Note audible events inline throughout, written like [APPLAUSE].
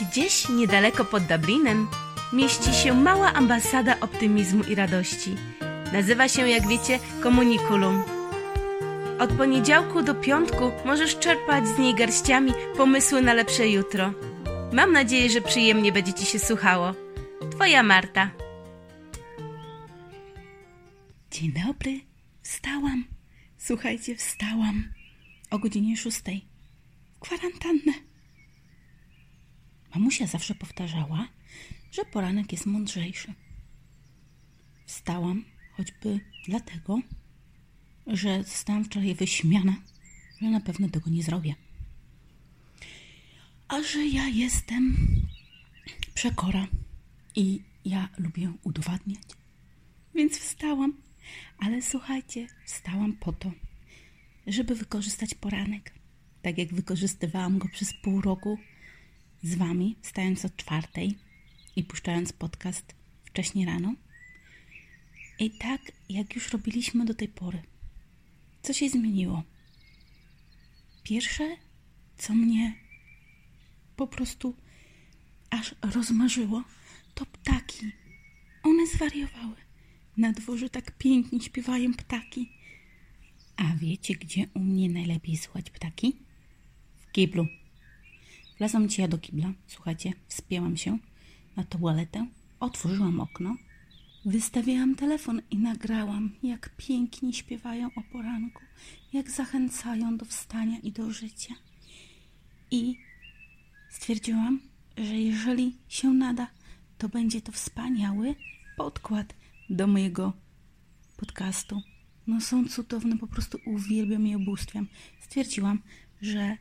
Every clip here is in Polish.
Gdzieś niedaleko pod Dublinem mieści się mała ambasada optymizmu i radości. Nazywa się, jak wiecie, Komunikulum. Od poniedziałku do piątku możesz czerpać z niej garściami pomysły na lepsze jutro. Mam nadzieję, że przyjemnie będzie Ci się słuchało. Twoja Marta. Dzień dobry. Wstałam. Słuchajcie, wstałam o godzinie szóstej. Kwarantannę. Mamusia zawsze powtarzała, że poranek jest mądrzejszy. Wstałam choćby dlatego, że zostałam wczoraj wyśmiana, że na pewno tego nie zrobię. A że ja jestem przekora i ja lubię udowadniać. Więc wstałam, ale słuchajcie, wstałam po to, żeby wykorzystać poranek, tak jak wykorzystywałam go przez pół roku z Wami, wstając o czwartej i puszczając podcast wcześniej rano. I tak, jak już robiliśmy do tej pory. Co się zmieniło? Pierwsze, co mnie po prostu aż rozmarzyło, to ptaki. One zwariowały. Na dworze tak pięknie śpiewają ptaki. A wiecie, gdzie u mnie najlepiej słuchać ptaki? W kiblu. Wlazłam dzisiaj do kibla, słuchajcie, wspięłam się na toaletę, otworzyłam okno, wystawiałam telefon i nagrałam, jak pięknie śpiewają o poranku, jak zachęcają do wstania i do życia. I stwierdziłam, że jeżeli się nada, to będzie to wspaniały podkład do mojego podcastu. No są cudowne, po prostu uwielbiam i obóstwiam. Stwierdziłam, że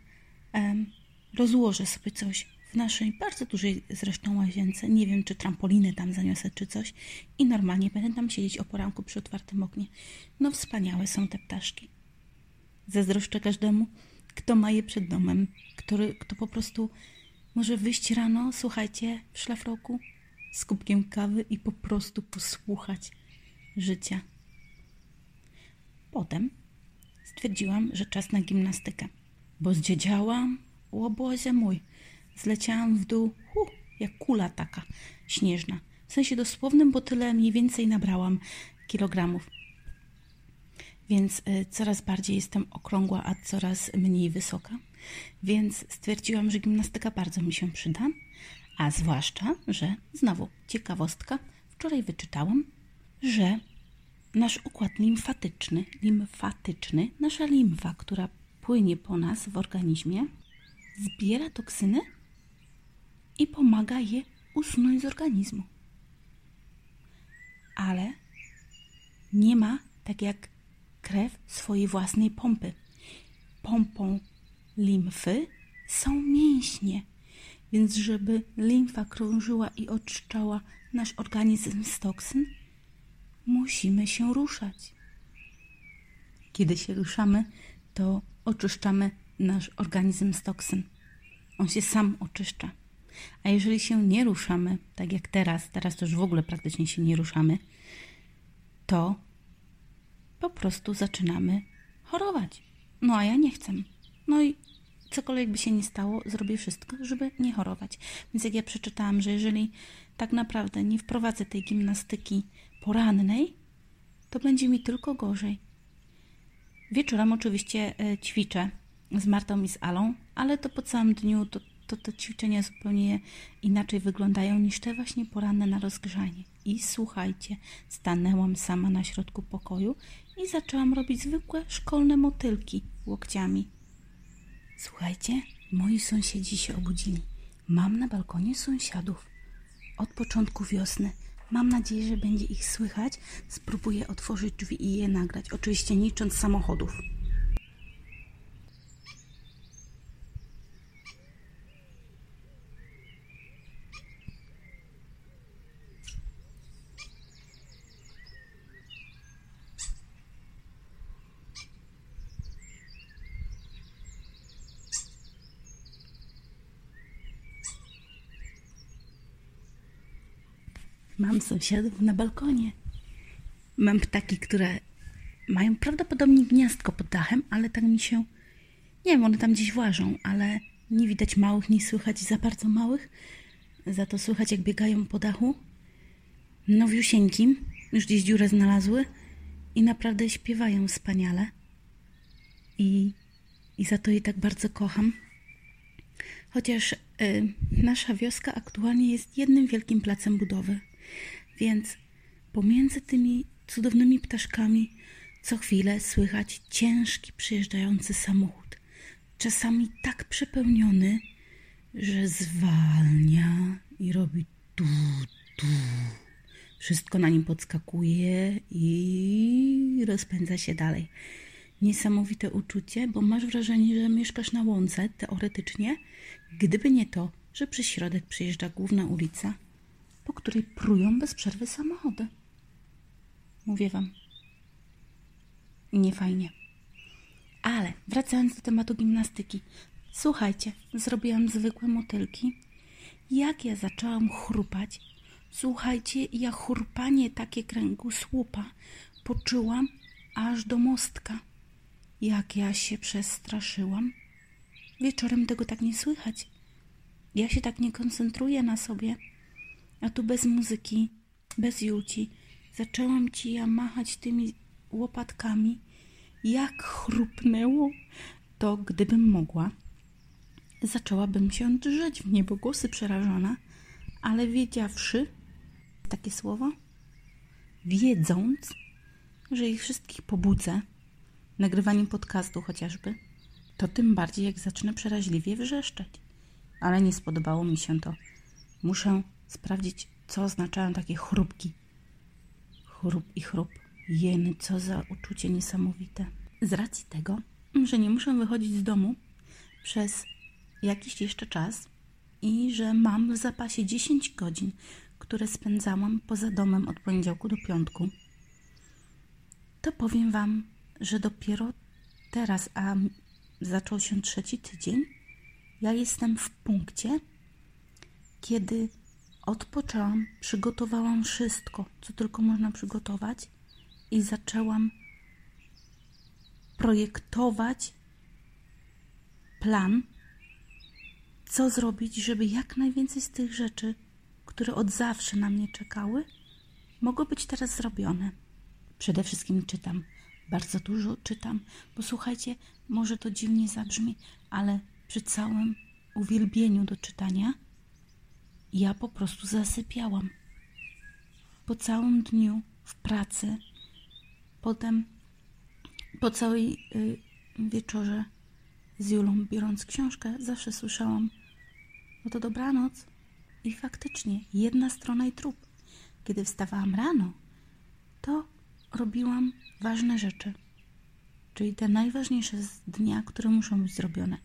em, rozłożę sobie coś w naszej bardzo dużej zresztą łazience. Nie wiem, czy trampolinę tam zaniosę, czy coś. I normalnie będę tam siedzieć o poranku przy otwartym oknie. No wspaniałe są te ptaszki. Zazdroszczę każdemu, kto ma je przed domem, który, kto po prostu może wyjść rano, słuchajcie, w szlafroku z kubkiem kawy i po prostu posłuchać życia. Potem stwierdziłam, że czas na gimnastykę, bo zdziedziałam, łobozie mój. Zleciałam w dół, hu, jak kula taka śnieżna. W sensie dosłownym, bo tyle mniej więcej nabrałam kilogramów. Więc y, coraz bardziej jestem okrągła, a coraz mniej wysoka. Więc stwierdziłam, że gimnastyka bardzo mi się przyda. A zwłaszcza, że znowu ciekawostka, wczoraj wyczytałam, że nasz układ limfatyczny, limfatyczny, nasza limfa, która płynie po nas w organizmie, zbiera toksyny i pomaga je usunąć z organizmu. Ale nie ma, tak jak krew, swojej własnej pompy. Pompą limfy są mięśnie, więc żeby limfa krążyła i oczyszczała nasz organizm z toksyn, musimy się ruszać. Kiedy się ruszamy, to oczyszczamy nasz organizm z toksyn. On się sam oczyszcza. A jeżeli się nie ruszamy, tak jak teraz, teraz to już w ogóle praktycznie się nie ruszamy, to po prostu zaczynamy chorować. No a ja nie chcę. No i cokolwiek by się nie stało, zrobię wszystko, żeby nie chorować. Więc jak ja przeczytałam, że jeżeli tak naprawdę nie wprowadzę tej gimnastyki porannej, to będzie mi tylko gorzej. Wieczorem oczywiście e, ćwiczę z Martą i z Alą, ale to po całym dniu to, to te ćwiczenia zupełnie inaczej wyglądają niż te właśnie poranne na rozgrzanie. I słuchajcie, stanęłam sama na środku pokoju i zaczęłam robić zwykłe szkolne motylki łokciami. Słuchajcie, moi sąsiedzi się obudzili. Mam na balkonie sąsiadów. Od początku wiosny. Mam nadzieję, że będzie ich słychać. Spróbuję otworzyć drzwi i je nagrać. Oczywiście nie licząc samochodów. Mam sąsiadów na balkonie. Mam ptaki, które mają prawdopodobnie gniazdko pod dachem, ale tak mi się. Nie wiem, one tam gdzieś włażą, ale Nie widać małych, nie słychać za bardzo małych. Za to słychać, jak biegają po dachu. Nowiusieńki, już gdzieś dziurę znalazły i naprawdę śpiewają wspaniale. I, i za to je tak bardzo kocham. Chociaż y, nasza wioska aktualnie jest jednym wielkim placem budowy, więc pomiędzy tymi cudownymi ptaszkami co chwilę słychać ciężki przyjeżdżający samochód, czasami tak przepełniony, że zwalnia i robi tu, tu. Wszystko na nim podskakuje i rozpędza się dalej. Niesamowite uczucie, bo masz wrażenie, że mieszkasz na łące, teoretycznie, gdyby nie to, że przez środek przyjeżdża główna ulica, po której prują bez przerwy samochody. Mówię wam, nie fajnie. Ale wracając do tematu gimnastyki. Słuchajcie, zrobiłam zwykłe motylki. Jak ja zaczęłam chrupać, słuchajcie, ja chrupanie takie kręgosłupa poczułam aż do mostka. Jak ja się przestraszyłam. Wieczorem tego tak nie słychać. Ja się tak nie koncentruję na sobie. A tu bez muzyki, bez Julci, zaczęłam ci ja machać tymi łopatkami. Jak chrupnęło, to gdybym mogła, zaczęłabym się drżeć w niebogłosy przerażona, ale wiedziawszy, takie słowo, wiedząc, że ich wszystkich pobudzę, nagrywaniem podcastu chociażby, to tym bardziej jak zacznę przeraźliwie wrzeszczeć. Ale nie spodobało mi się to. Muszę sprawdzić, co oznaczają takie chrupki. Chrup i chrup. Jeny, co za uczucie niesamowite. Z racji tego, że nie muszę wychodzić z domu przez jakiś jeszcze czas i że mam w zapasie 10 godzin, które spędzałam poza domem od poniedziałku do piątku, to powiem Wam, że dopiero teraz, a zaczął się trzeci tydzień, ja jestem w punkcie, kiedy odpoczęłam, przygotowałam wszystko, co tylko można przygotować i zaczęłam projektować plan, co zrobić, żeby jak najwięcej z tych rzeczy, które od zawsze na mnie czekały, mogło być teraz zrobione. Przede wszystkim czytam. Bardzo dużo czytam, bo słuchajcie, może to dziwnie zabrzmi, ale przy całym uwielbieniu do czytania ja po prostu zasypiałam. Po całym dniu w pracy, potem po całej y, wieczorze z Julą biorąc książkę, zawsze słyszałam: No to dobranoc. I faktycznie, jedna strona i trup. Kiedy wstawałam rano, to robiłam ważne rzeczy, czyli te najważniejsze z dnia, które muszą być zrobione.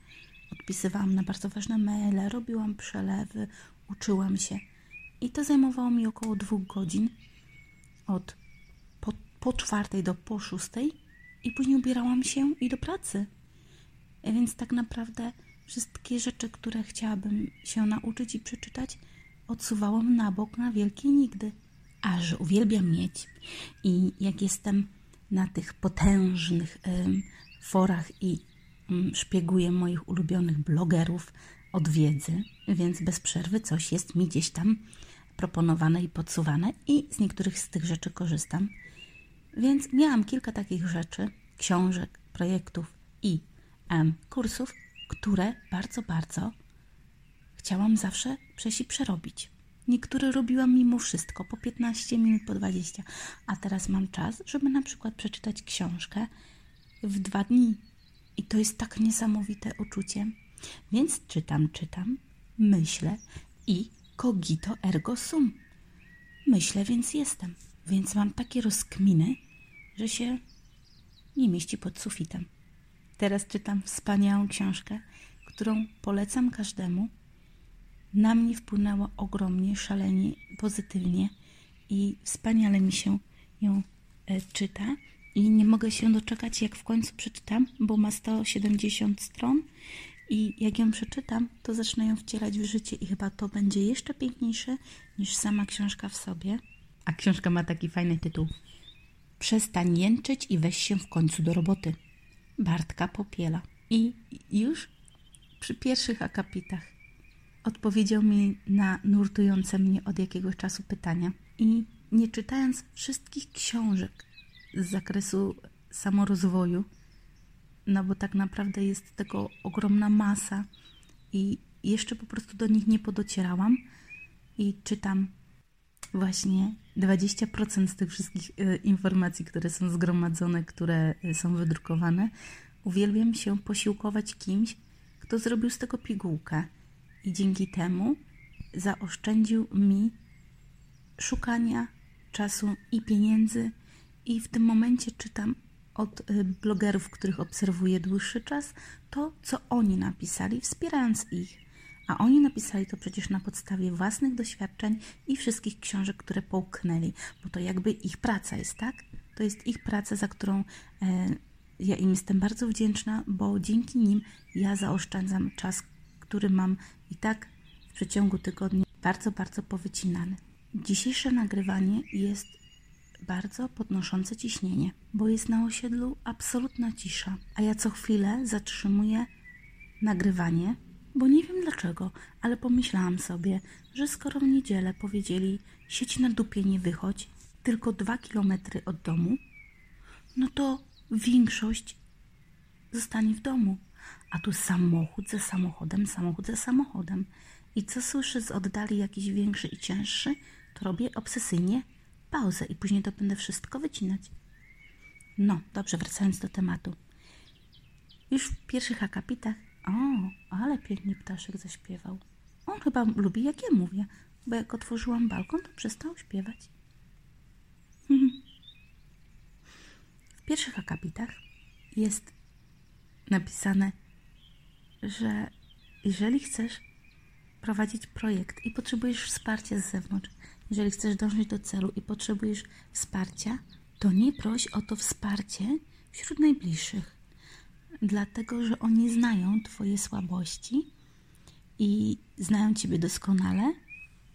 Odpisywałam na bardzo ważne maile, robiłam przelewy, uczyłam się. I to zajmowało mi około dwóch godzin od po, po czwartej do po szóstej i później ubierałam się i do pracy. Więc tak naprawdę wszystkie rzeczy, które chciałabym się nauczyć i przeczytać, odsuwałam na bok na wielkie nigdy. A że uwielbiam mieć i jak jestem na tych potężnych ym, forach i ym, szpieguję moich ulubionych blogerów od wiedzy, więc bez przerwy coś jest mi gdzieś tam proponowane i podsuwane i z niektórych z tych rzeczy korzystam. Więc miałam kilka takich rzeczy, książek, projektów i em, kursów, które bardzo, bardzo chciałam zawsze przejść i przerobić. Niektóre robiłam mimo wszystko po 15 minut, po 20, a teraz mam czas, żeby na przykład przeczytać książkę w dwa dni. I to jest tak niesamowite uczucie. Więc czytam, czytam, myślę i cogito ergo sum. Myślę, więc jestem. Więc mam takie rozkminy, że się nie mieści pod sufitem. Teraz czytam wspaniałą książkę, którą polecam każdemu. Na mnie wpłynęła ogromnie, szalenie, pozytywnie i wspaniale mi się ją e, czyta. I nie mogę się doczekać, jak w końcu przeczytam, bo ma 170 stron. I jak ją przeczytam, to zacznę ją wcielać w życie, i chyba to będzie jeszcze piękniejsze niż sama książka w sobie. A książka ma taki fajny tytuł: Przestań jęczeć i weź się w końcu do roboty. Bartka Popiela. I już przy pierwszych akapitach odpowiedział mi na nurtujące mnie od jakiegoś czasu pytania. I nie czytając wszystkich książek z zakresu samorozwoju, no bo tak naprawdę jest tego ogromna masa i jeszcze po prostu do nich nie podocierałam i czytam właśnie 20% z tych wszystkich e, informacji, które są zgromadzone, które e, są wydrukowane. Uwielbiam się posiłkować kimś, kto zrobił z tego pigułkę i dzięki temu zaoszczędził mi szukania czasu i pieniędzy i w tym momencie czytam od y, blogerów, których obserwuję dłuższy czas, to co oni napisali, wspierając ich. A oni napisali to przecież na podstawie własnych doświadczeń i wszystkich książek, które połknęli, bo to jakby ich praca jest, tak? To jest ich praca, za którą e, ja im jestem bardzo wdzięczna, bo dzięki nim ja zaoszczędzam czas, który mam i tak w przeciągu tygodnia bardzo, bardzo powycinany. Dzisiejsze nagrywanie jest bardzo podnoszące ciśnienie, bo jest na osiedlu absolutna cisza, a ja co chwilę zatrzymuję nagrywanie, bo nie wiem dlaczego, ale pomyślałam sobie, że skoro w niedzielę powiedzieli sieć na dupie nie wychodź, tylko dwa kilometry od domu, no to większość zostanie w domu. A tu samochód za samochodem, samochód za samochodem. I co słyszę z oddali jakiś większy i cięższy, to robię obsesyjnie pauzę i później to będę wszystko wycinać. No, dobrze, wracając do tematu. Już w pierwszych akapitach, o, ale pięknie ptaszek zaśpiewał. On chyba lubi, jak ja mówię, bo jak otworzyłam balkon, to przestał śpiewać. W pierwszych akapitach jest napisane, że jeżeli chcesz prowadzić projekt i potrzebujesz wsparcia z zewnątrz, jeżeli chcesz dążyć do celu i potrzebujesz wsparcia, to nie proś o to wsparcie wśród najbliższych, dlatego że oni znają Twoje słabości i znają Ciebie doskonale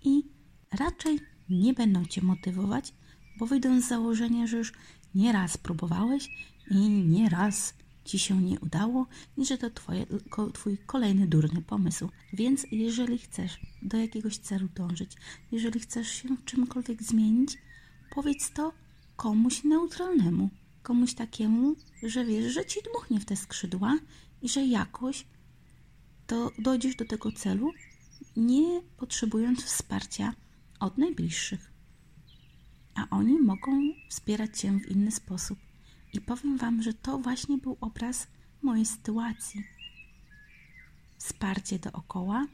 i raczej nie będą Cię motywować, bo wyjdą z założenia, że już nie raz próbowałeś i nie raz ci się nie udało i że to twoje, twój kolejny durny pomysł. Więc jeżeli chcesz do jakiegoś celu dążyć, jeżeli chcesz się czymkolwiek zmienić, powiedz to komuś neutralnemu, komuś takiemu, że wiesz, że ci dmuchnie w te skrzydła i że jakoś to dojdziesz do tego celu, nie potrzebując wsparcia od najbliższych. A oni mogą wspierać cię w inny sposób. I powiem Wam, że to właśnie był obraz mojej sytuacji. Wsparcie dookoła,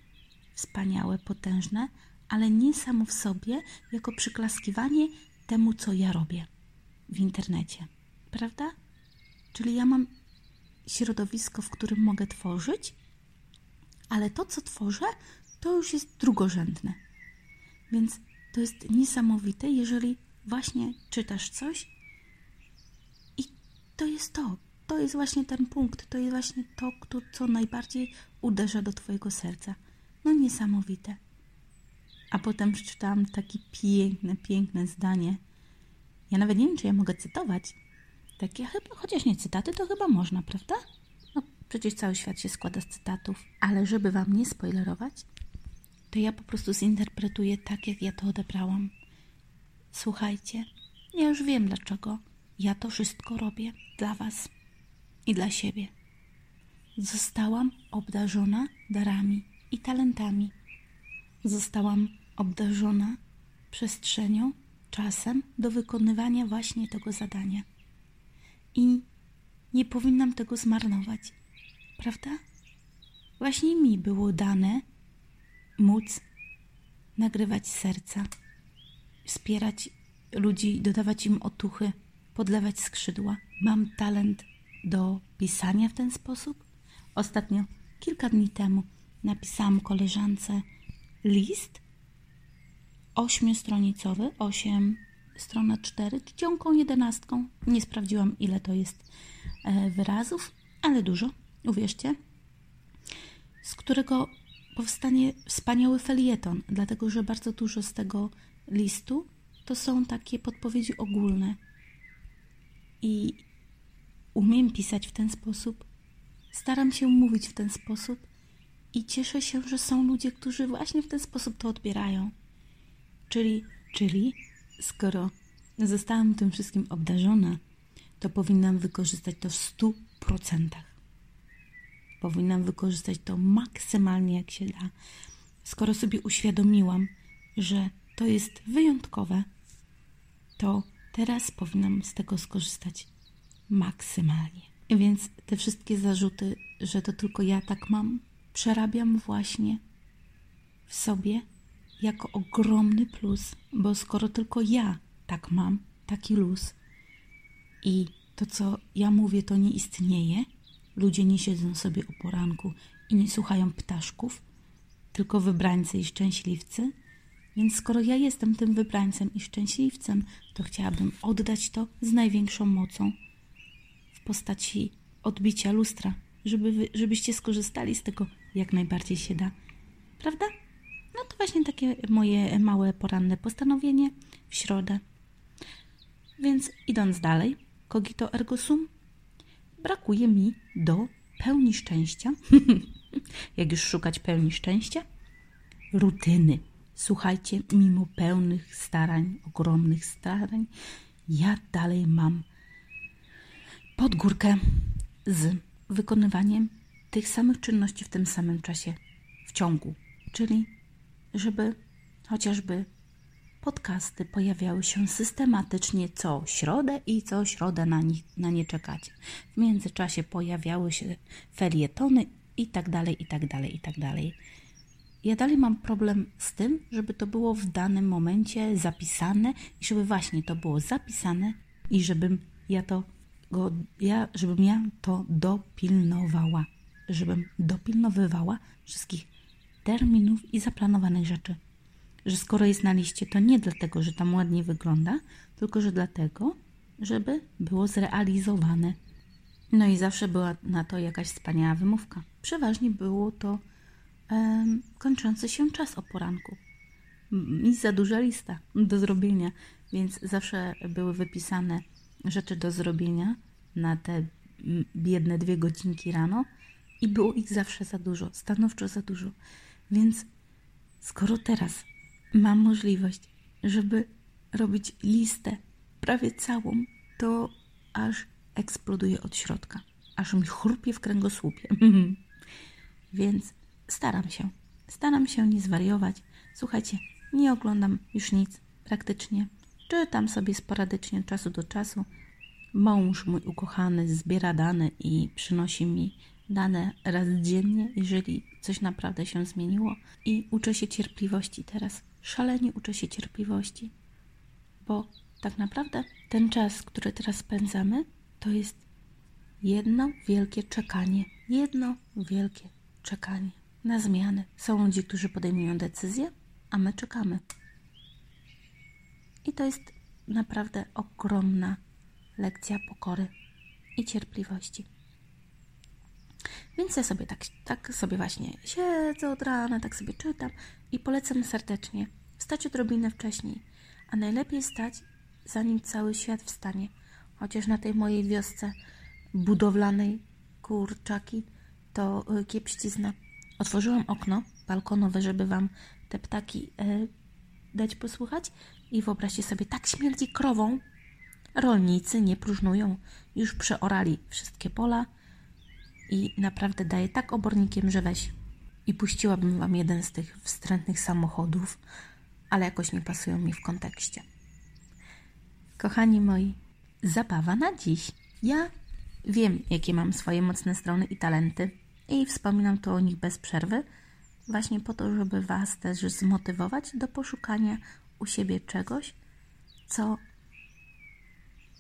wspaniałe, potężne, ale nie samo w sobie, jako przyklaskiwanie temu, co ja robię w internecie. Prawda? Czyli ja mam środowisko, w którym mogę tworzyć, ale to, co tworzę, to już jest drugorzędne. Więc to jest niesamowite, jeżeli właśnie czytasz coś to jest to. To jest właśnie ten punkt, to jest właśnie to, co najbardziej uderza do Twojego serca. No niesamowite. A potem przeczytałam takie piękne, piękne zdanie. Ja nawet nie wiem, czy ja mogę cytować. Takie chyba, chociaż nie cytaty, to chyba można, prawda? No przecież cały świat się składa z cytatów. Ale żeby Wam nie spoilerować, to ja po prostu zinterpretuję tak, jak ja to odebrałam. Słuchajcie, ja już wiem dlaczego ja to wszystko robię dla Was i dla siebie. Zostałam obdarzona darami i talentami. Zostałam obdarzona przestrzenią, czasem do wykonywania właśnie tego zadania. I nie powinnam tego zmarnować, prawda? Właśnie mi było dane móc nagrywać serca, wspierać ludzi, dodawać im otuchy podlewać skrzydła. Mam talent do pisania w ten sposób. Ostatnio, kilka dni temu, napisałam koleżance list ośmiostronicowy, osiem strona cztery, czcionką jedenastką. Nie sprawdziłam, ile to jest e, wyrazów, ale dużo, uwierzcie, z którego powstanie wspaniały felieton, dlatego że bardzo dużo z tego listu to są takie podpowiedzi ogólne, i umiem pisać w ten sposób. Staram się mówić w ten sposób I cieszę się, że są ludzie, którzy właśnie w ten sposób to odbierają. Czyli, czyli skoro zostałam tym wszystkim obdarzona, to powinnam wykorzystać to w stu procentach. Powinnam wykorzystać to maksymalnie jak się da. Skoro sobie uświadomiłam, że to jest wyjątkowe, to teraz powinnam z tego skorzystać maksymalnie. Więc te wszystkie zarzuty, że to tylko ja tak mam, przerabiam właśnie w sobie jako ogromny plus, bo skoro tylko ja tak mam, taki luz i to, co ja mówię, to nie istnieje, ludzie nie siedzą sobie o poranku i nie słuchają ptaszków, tylko wybrańcy i szczęśliwcy, więc skoro ja jestem tym wybrańcem i szczęśliwcem, to chciałabym oddać to z największą mocą w postaci odbicia lustra, żeby wy, żebyście skorzystali z tego jak najbardziej się da. Prawda? No to właśnie takie moje małe poranne postanowienie w środę. Więc idąc dalej, cogito ergo sum, brakuje mi do pełni szczęścia. [LAUGHS] jak już szukać pełni szczęścia? Rutyny. Słuchajcie, mimo pełnych starań, ogromnych starań, ja dalej mam podgórkę z wykonywaniem tych samych czynności w tym samym czasie w ciągu. Czyli, żeby chociażby podcasty pojawiały się systematycznie co środę i co środę na, na nie czekać. W międzyczasie pojawiały się felietony i tak dalej, i tak dalej, i tak dalej. Ja dalej mam problem z tym, żeby to było w danym momencie zapisane i żeby właśnie to było zapisane i żebym ja to go, ja, żebym ja to dopilnowała, żebym dopilnowywała wszystkich terminów i zaplanowanych rzeczy. Że skoro jest na liście, to nie dlatego, że tam ładnie wygląda, tylko że dlatego, żeby było zrealizowane. No i zawsze była na to jakaś wspaniała wymówka. Przeważnie było to kończący się czas o poranku. I za duża lista do zrobienia, więc zawsze były wypisane rzeczy do zrobienia na te biedne dwie godzinki rano i było ich zawsze za dużo, stanowczo za dużo. Więc skoro teraz mam możliwość, żeby robić listę prawie całą, to aż eksploduje od środka, aż mi chrupie w kręgosłupie. [LAUGHS] Więc staram się, staram się nie zwariować. Słuchajcie, nie oglądam już nic praktycznie. Czytam sobie sporadycznie od czasu do czasu. Mąż mój ukochany zbiera dane i przynosi mi dane raz dziennie, jeżeli coś naprawdę się zmieniło. I uczę się cierpliwości teraz. Szalenie uczę się cierpliwości, bo tak naprawdę ten czas, który teraz spędzamy, to jest jedno wielkie czekanie. Jedno wielkie czekanie na zmiany. Są ludzie, którzy podejmują decyzje, a my czekamy. I to jest naprawdę ogromna lekcja pokory i cierpliwości. Więc ja sobie tak, tak sobie właśnie siedzę od rana, tak sobie czytam i polecam serdecznie wstać odrobinę wcześniej, a najlepiej stać zanim cały świat wstanie. Chociaż na tej mojej wiosce budowlanej kurczaki to y, kiepścizna. Otworzyłam okno balkonowe, żeby Wam te ptaki e, dać posłuchać i wyobraźcie sobie, tak śmierdzi krową. Rolnicy nie próżnują, już przeorali wszystkie pola i naprawdę daje tak obornikiem, że weź. I puściłabym Wam jeden z tych wstrętnych samochodów, ale jakoś nie pasują mi w kontekście. Kochani moi, zabawa na dziś. Ja wiem, jakie mam swoje mocne strony i talenty i wspominam tu o nich bez przerwy, właśnie po to, żeby Was też zmotywować do poszukania u siebie czegoś, co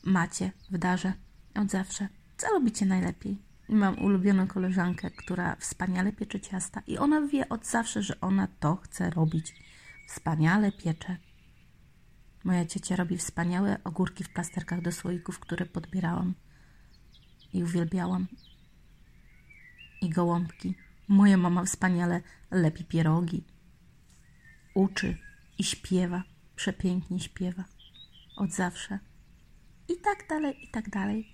macie w darze od zawsze, co lubicie najlepiej. Mam ulubioną koleżankę, która wspaniale piecze ciasta i ona wie od zawsze, że ona to chce robić. Wspaniale piecze. Moja ciocia robi wspaniałe ogórki w plasterkach do słoików, które podbierałam i uwielbiałam i gołąbki. Moja mama wspaniale lepi pierogi. Uczy i śpiewa, przepięknie śpiewa. Od zawsze. I tak dalej, i tak dalej.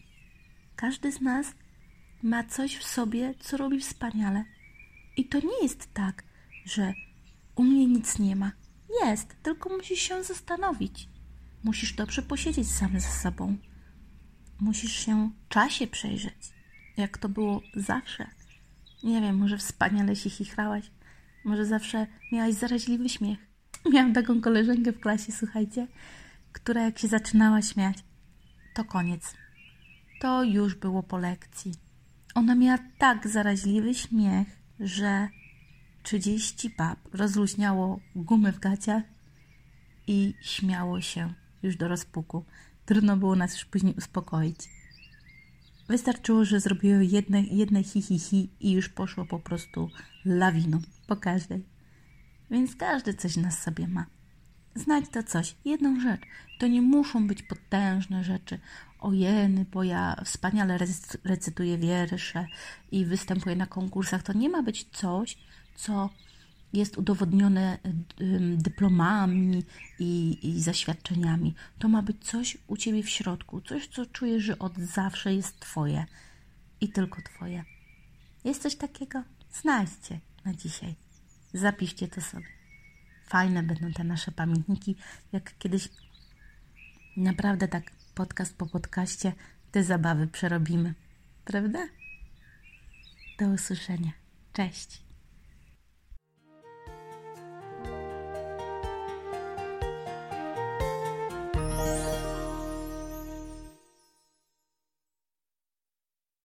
Każdy z nas ma coś w sobie, co robi wspaniale. I to nie jest tak, że u mnie nic nie ma. Jest, tylko musisz się zastanowić. Musisz dobrze posiedzieć sam ze sobą. Musisz się czasie przejrzeć, jak to było zawsze. Nie wiem, może wspaniale się chichrałaś, może zawsze miałaś zaraźliwy śmiech. Miałam taką koleżankę w klasie, słuchajcie, która jak się zaczynała śmiać, to koniec. To już było po lekcji. Ona miała tak zaraźliwy śmiech, że 30 pap rozluźniało gumy w gaciach i śmiało się już do rozpuku. Trudno było nas już później uspokoić. Wystarczyło, że zrobiły jedne, jedne hi, hi, hi i już poszło po prostu lawiną po każdej. Więc każdy coś nas sobie ma. Znać to coś, jedną rzecz. To nie muszą być potężne rzeczy. Ojeny, bo ja wspaniale recytuję wiersze i występuję na konkursach. To nie ma być coś, co jest udowodnione dyplomami i, i, zaświadczeniami. To ma być coś u ciebie w środku, coś, co czujesz, że od zawsze jest twoje i tylko twoje. Jest coś takiego? Znajdźcie na dzisiaj. Zapiszcie to sobie. Fajne będą te nasze pamiętniki, jak kiedyś naprawdę tak podcast po podcaście te zabawy przerobimy. Prawda? Do usłyszenia. Cześć.